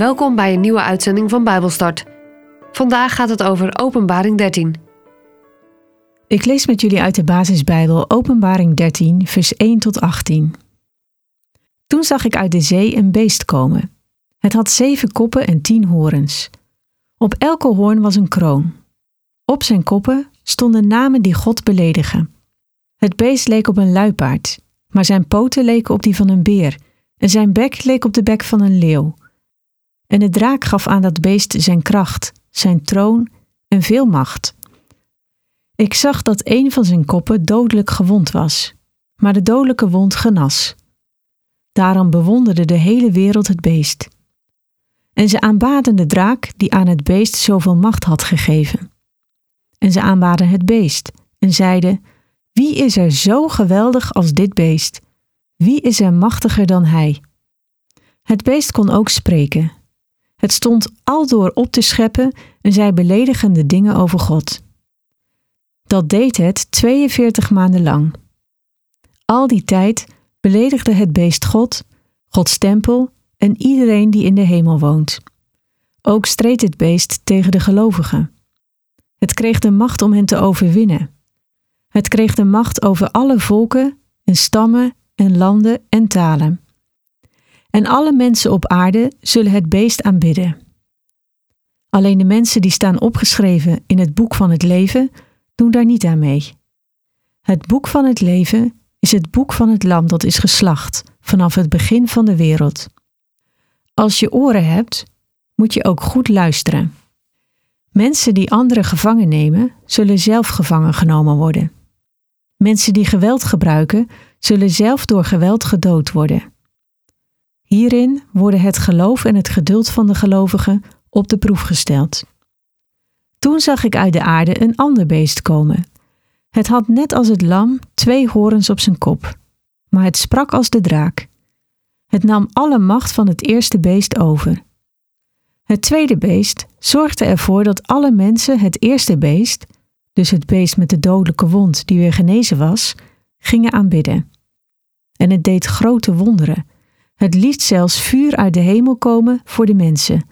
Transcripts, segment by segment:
Welkom bij een nieuwe uitzending van Bijbelstart. Vandaag gaat het over Openbaring 13. Ik lees met jullie uit de basisbijbel Openbaring 13, vers 1 tot 18. Toen zag ik uit de zee een beest komen. Het had zeven koppen en tien horens. Op elke hoorn was een kroon. Op zijn koppen stonden namen die God beledigen. Het beest leek op een luipaard, maar zijn poten leken op die van een beer en zijn bek leek op de bek van een leeuw. En de draak gaf aan dat beest zijn kracht, zijn troon en veel macht. Ik zag dat een van zijn koppen dodelijk gewond was, maar de dodelijke wond genas. Daarom bewonderde de hele wereld het beest. En ze aanbaden de draak die aan het beest zoveel macht had gegeven. En ze aanbaden het beest en zeiden: Wie is er zo geweldig als dit beest? Wie is er machtiger dan hij? Het beest kon ook spreken. Het stond aldoor op te scheppen en zei beledigende dingen over God. Dat deed het 42 maanden lang. Al die tijd beledigde het beest God, Gods tempel en iedereen die in de hemel woont. Ook streed het beest tegen de gelovigen. Het kreeg de macht om hen te overwinnen. Het kreeg de macht over alle volken en stammen en landen en talen. En alle mensen op aarde zullen het beest aanbidden. Alleen de mensen die staan opgeschreven in het boek van het leven doen daar niet aan mee. Het boek van het leven is het boek van het lam dat is geslacht vanaf het begin van de wereld. Als je oren hebt, moet je ook goed luisteren. Mensen die anderen gevangen nemen, zullen zelf gevangen genomen worden. Mensen die geweld gebruiken, zullen zelf door geweld gedood worden. Hierin worden het geloof en het geduld van de gelovigen op de proef gesteld. Toen zag ik uit de aarde een ander beest komen. Het had net als het lam twee horens op zijn kop, maar het sprak als de draak. Het nam alle macht van het eerste beest over. Het tweede beest zorgde ervoor dat alle mensen het eerste beest, dus het beest met de dodelijke wond die weer genezen was, gingen aanbidden. En het deed grote wonderen. Het liet zelfs vuur uit de hemel komen voor de mensen.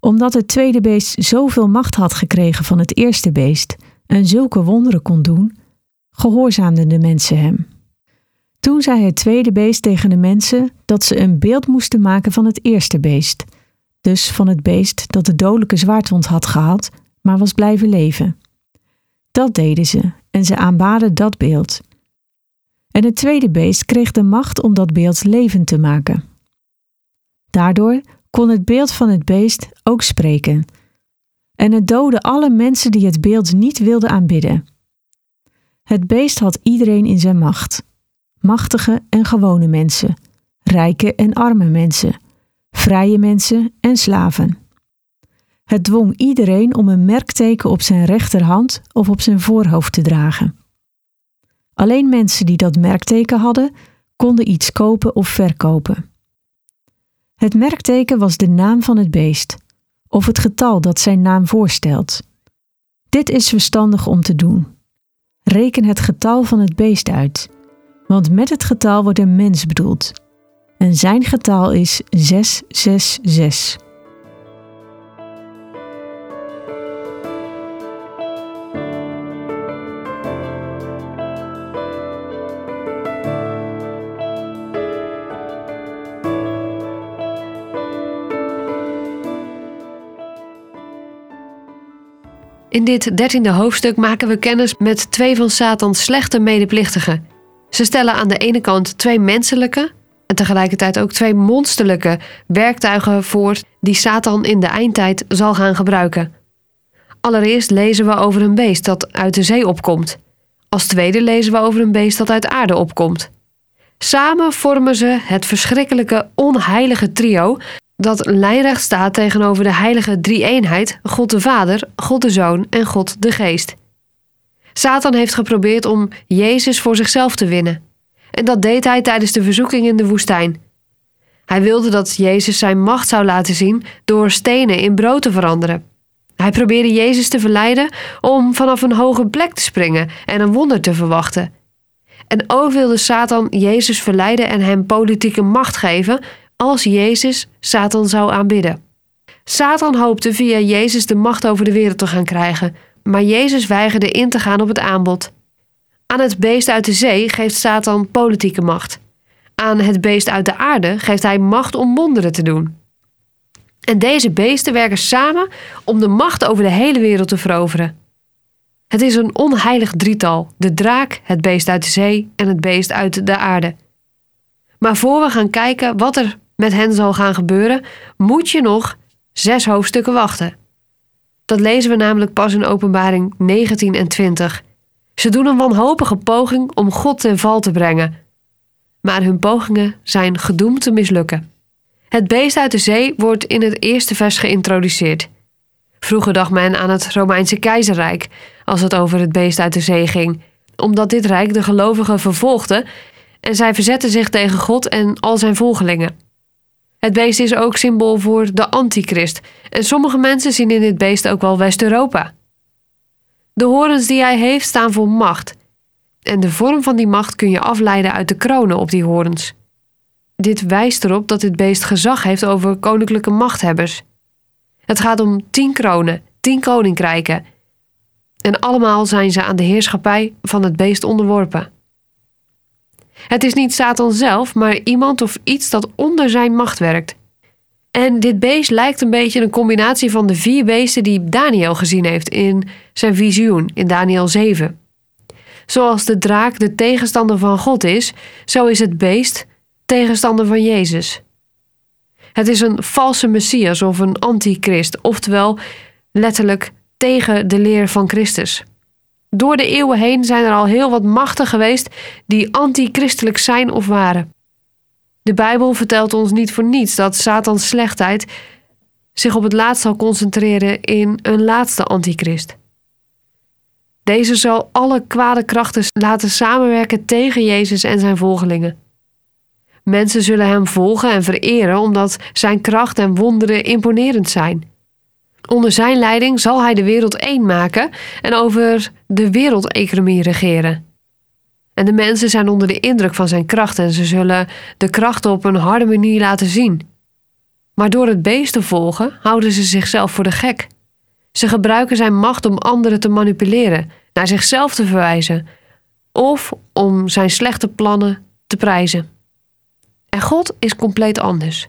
Omdat het tweede beest zoveel macht had gekregen van het eerste beest en zulke wonderen kon doen, gehoorzaamden de mensen hem. Toen zei het tweede beest tegen de mensen dat ze een beeld moesten maken van het eerste beest, dus van het beest dat de dodelijke zwaardwond had gehad, maar was blijven leven. Dat deden ze en ze aanbaden dat beeld. En het tweede beest kreeg de macht om dat beeld levend te maken. Daardoor kon het beeld van het beest ook spreken. En het doodde alle mensen die het beeld niet wilden aanbidden. Het beest had iedereen in zijn macht: machtige en gewone mensen, rijke en arme mensen, vrije mensen en slaven. Het dwong iedereen om een merkteken op zijn rechterhand of op zijn voorhoofd te dragen. Alleen mensen die dat merkteken hadden, konden iets kopen of verkopen. Het merkteken was de naam van het beest, of het getal dat zijn naam voorstelt. Dit is verstandig om te doen. Reken het getal van het beest uit, want met het getal wordt een mens bedoeld. En zijn getal is 666. In dit dertiende hoofdstuk maken we kennis met twee van Satans slechte medeplichtigen. Ze stellen aan de ene kant twee menselijke en tegelijkertijd ook twee monsterlijke werktuigen voor die Satan in de eindtijd zal gaan gebruiken. Allereerst lezen we over een beest dat uit de zee opkomt. Als tweede lezen we over een beest dat uit aarde opkomt. Samen vormen ze het verschrikkelijke onheilige trio dat lijnrecht staat tegenover de heilige drie-eenheid, God de Vader, God de Zoon en God de Geest. Satan heeft geprobeerd om Jezus voor zichzelf te winnen. En dat deed hij tijdens de verzoeking in de woestijn. Hij wilde dat Jezus zijn macht zou laten zien door stenen in brood te veranderen. Hij probeerde Jezus te verleiden om vanaf een hoge plek te springen en een wonder te verwachten. En ook wilde Satan Jezus verleiden en hem politieke macht geven als Jezus Satan zou aanbidden. Satan hoopte via Jezus de macht over de wereld te gaan krijgen, maar Jezus weigerde in te gaan op het aanbod. Aan het beest uit de zee geeft Satan politieke macht. Aan het beest uit de aarde geeft hij macht om wonderen te doen. En deze beesten werken samen om de macht over de hele wereld te veroveren. Het is een onheilig drietal: de draak, het beest uit de zee en het beest uit de aarde. Maar voor we gaan kijken wat er met hen zal gaan gebeuren, moet je nog zes hoofdstukken wachten. Dat lezen we namelijk pas in Openbaring 19 en 20. Ze doen een wanhopige poging om God ten val te brengen. Maar hun pogingen zijn gedoemd te mislukken. Het beest uit de zee wordt in het eerste vers geïntroduceerd. Vroeger dacht men aan het Romeinse keizerrijk als het over het beest uit de zee ging, omdat dit rijk de gelovigen vervolgde en zij verzetten zich tegen God en al zijn volgelingen. Het beest is ook symbool voor de antichrist en sommige mensen zien in dit beest ook wel West-Europa. De horens die hij heeft staan voor macht. En de vorm van die macht kun je afleiden uit de kronen op die horens. Dit wijst erop dat dit beest gezag heeft over koninklijke machthebbers. Het gaat om tien kronen, tien koninkrijken. En allemaal zijn ze aan de heerschappij van het beest onderworpen. Het is niet Satan zelf, maar iemand of iets dat onder zijn macht werkt. En dit beest lijkt een beetje een combinatie van de vier beesten die Daniel gezien heeft in zijn visioen in Daniel 7. Zoals de draak de tegenstander van God is, zo is het beest tegenstander van Jezus. Het is een valse messias of een antichrist, oftewel letterlijk tegen de leer van Christus. Door de eeuwen heen zijn er al heel wat machten geweest die antichristelijk zijn of waren. De Bijbel vertelt ons niet voor niets dat Satans slechtheid zich op het laatst zal concentreren in een laatste antichrist. Deze zal alle kwade krachten laten samenwerken tegen Jezus en zijn volgelingen. Mensen zullen hem volgen en vereren omdat zijn kracht en wonderen imponerend zijn. Onder zijn leiding zal hij de wereld één maken en over de wereldeconomie regeren. En de mensen zijn onder de indruk van zijn kracht en ze zullen de kracht op een harde manier laten zien. Maar door het beest te volgen houden ze zichzelf voor de gek. Ze gebruiken zijn macht om anderen te manipuleren, naar zichzelf te verwijzen of om zijn slechte plannen te prijzen. En God is compleet anders.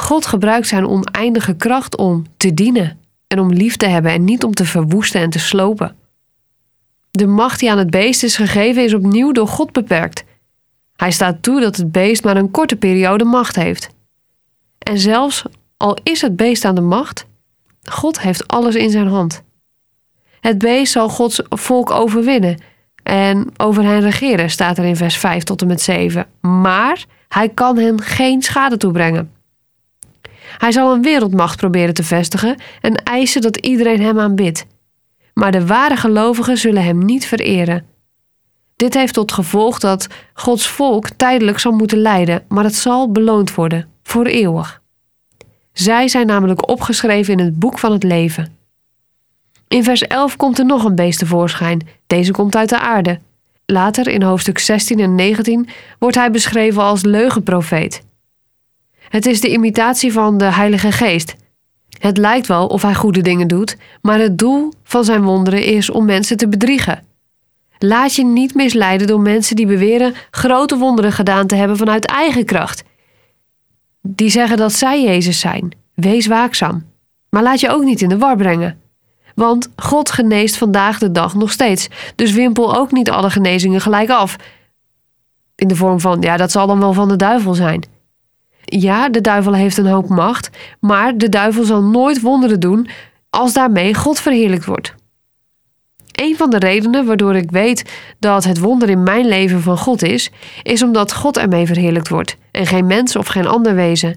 God gebruikt zijn oneindige kracht om te dienen en om lief te hebben en niet om te verwoesten en te slopen. De macht die aan het beest is gegeven is opnieuw door God beperkt. Hij staat toe dat het beest maar een korte periode macht heeft. En zelfs al is het beest aan de macht, God heeft alles in zijn hand. Het beest zal Gods volk overwinnen en over hen regeren, staat er in vers 5 tot en met 7. Maar hij kan hen geen schade toebrengen. Hij zal een wereldmacht proberen te vestigen en eisen dat iedereen hem aanbidt. Maar de ware gelovigen zullen hem niet vereren. Dit heeft tot gevolg dat Gods volk tijdelijk zal moeten lijden, maar het zal beloond worden, voor eeuwig. Zij zijn namelijk opgeschreven in het boek van het leven. In vers 11 komt er nog een beest tevoorschijn. Deze komt uit de aarde. Later, in hoofdstuk 16 en 19, wordt hij beschreven als leugenprofeet. Het is de imitatie van de Heilige Geest. Het lijkt wel of hij goede dingen doet, maar het doel van zijn wonderen is om mensen te bedriegen. Laat je niet misleiden door mensen die beweren grote wonderen gedaan te hebben vanuit eigen kracht. Die zeggen dat zij Jezus zijn. Wees waakzaam. Maar laat je ook niet in de war brengen. Want God geneest vandaag de dag nog steeds. Dus wimpel ook niet alle genezingen gelijk af. In de vorm van, ja, dat zal dan wel van de duivel zijn. Ja, de duivel heeft een hoop macht, maar de duivel zal nooit wonderen doen als daarmee God verheerlijkt wordt. Een van de redenen waardoor ik weet dat het wonder in mijn leven van God is, is omdat God ermee verheerlijkt wordt en geen mens of geen ander wezen.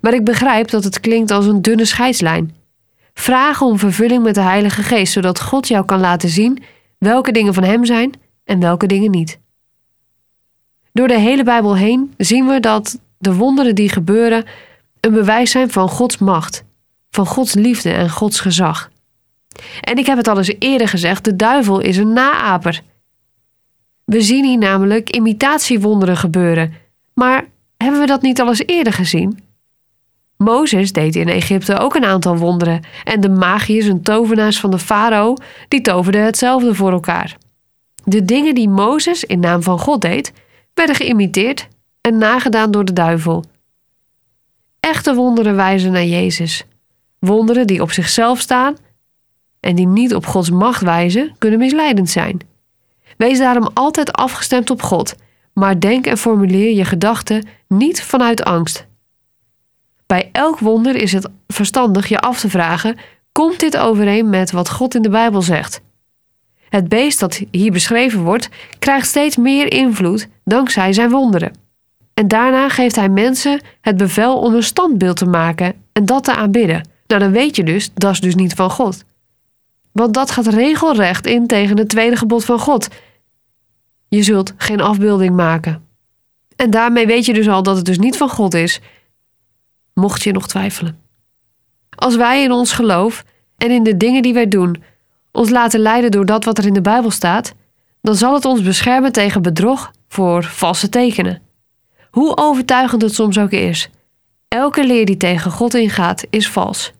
Maar ik begrijp dat het klinkt als een dunne scheidslijn. Vraag om vervulling met de Heilige Geest, zodat God jou kan laten zien welke dingen van Hem zijn en welke dingen niet. Door de hele Bijbel heen zien we dat de wonderen die gebeuren een bewijs zijn van Gods macht, van Gods liefde en Gods gezag. En ik heb het al eens eerder gezegd: de duivel is een naaper. We zien hier namelijk imitatiewonderen gebeuren, maar Hebben we dat niet al eens eerder gezien? Mozes deed in Egypte ook een aantal wonderen en de magiërs en tovenaars van de farao die toverden hetzelfde voor elkaar. De dingen die Mozes in naam van God deed, werden geïmiteerd en nagedaan door de duivel. Echte wonderen wijzen naar Jezus. Wonderen die op zichzelf staan en die niet op Gods macht wijzen, kunnen misleidend zijn. Wees daarom altijd afgestemd op God, maar denk en formuleer je gedachten niet vanuit angst. Bij elk wonder is het verstandig je af te vragen: komt dit overeen met wat God in de Bijbel zegt? Het beest dat hier beschreven wordt, krijgt steeds meer invloed dankzij zijn wonderen. En daarna geeft hij mensen het bevel om een standbeeld te maken en dat te aanbidden. Nou, dan weet je dus, dat is dus niet van God. Want dat gaat regelrecht in tegen het tweede gebod van God. Je zult geen afbeelding maken. En daarmee weet je dus al dat het dus niet van God is, mocht je nog twijfelen. Als wij in ons geloof en in de dingen die wij doen ons laten leiden door dat wat er in de Bijbel staat, dan zal het ons beschermen tegen bedrog voor valse tekenen. Hoe overtuigend het soms ook is, elke leer die tegen God ingaat is vals.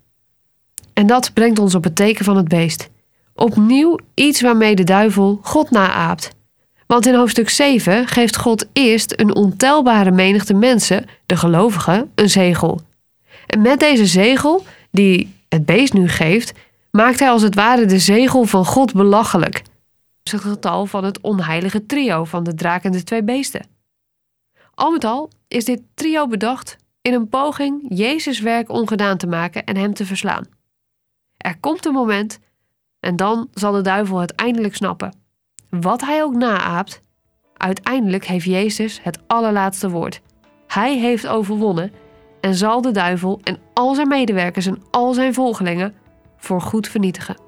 En dat brengt ons op het teken van het beest. Opnieuw iets waarmee de duivel God naaapt. Want in hoofdstuk 7 geeft God eerst een ontelbare menigte mensen, de gelovigen, een zegel. En met deze zegel, die het beest nu geeft, maakt hij als het ware de zegel van God belachelijk. Het getal van het onheilige trio van de draak en de twee beesten. Al met al is dit trio bedacht in een poging Jezus' werk ongedaan te maken en hem te verslaan. Er komt een moment en dan zal de duivel het eindelijk snappen. Wat hij ook naaapt, uiteindelijk heeft Jezus het allerlaatste woord. Hij heeft overwonnen en zal de duivel en al zijn medewerkers en al zijn volgelingen voor goed vernietigen.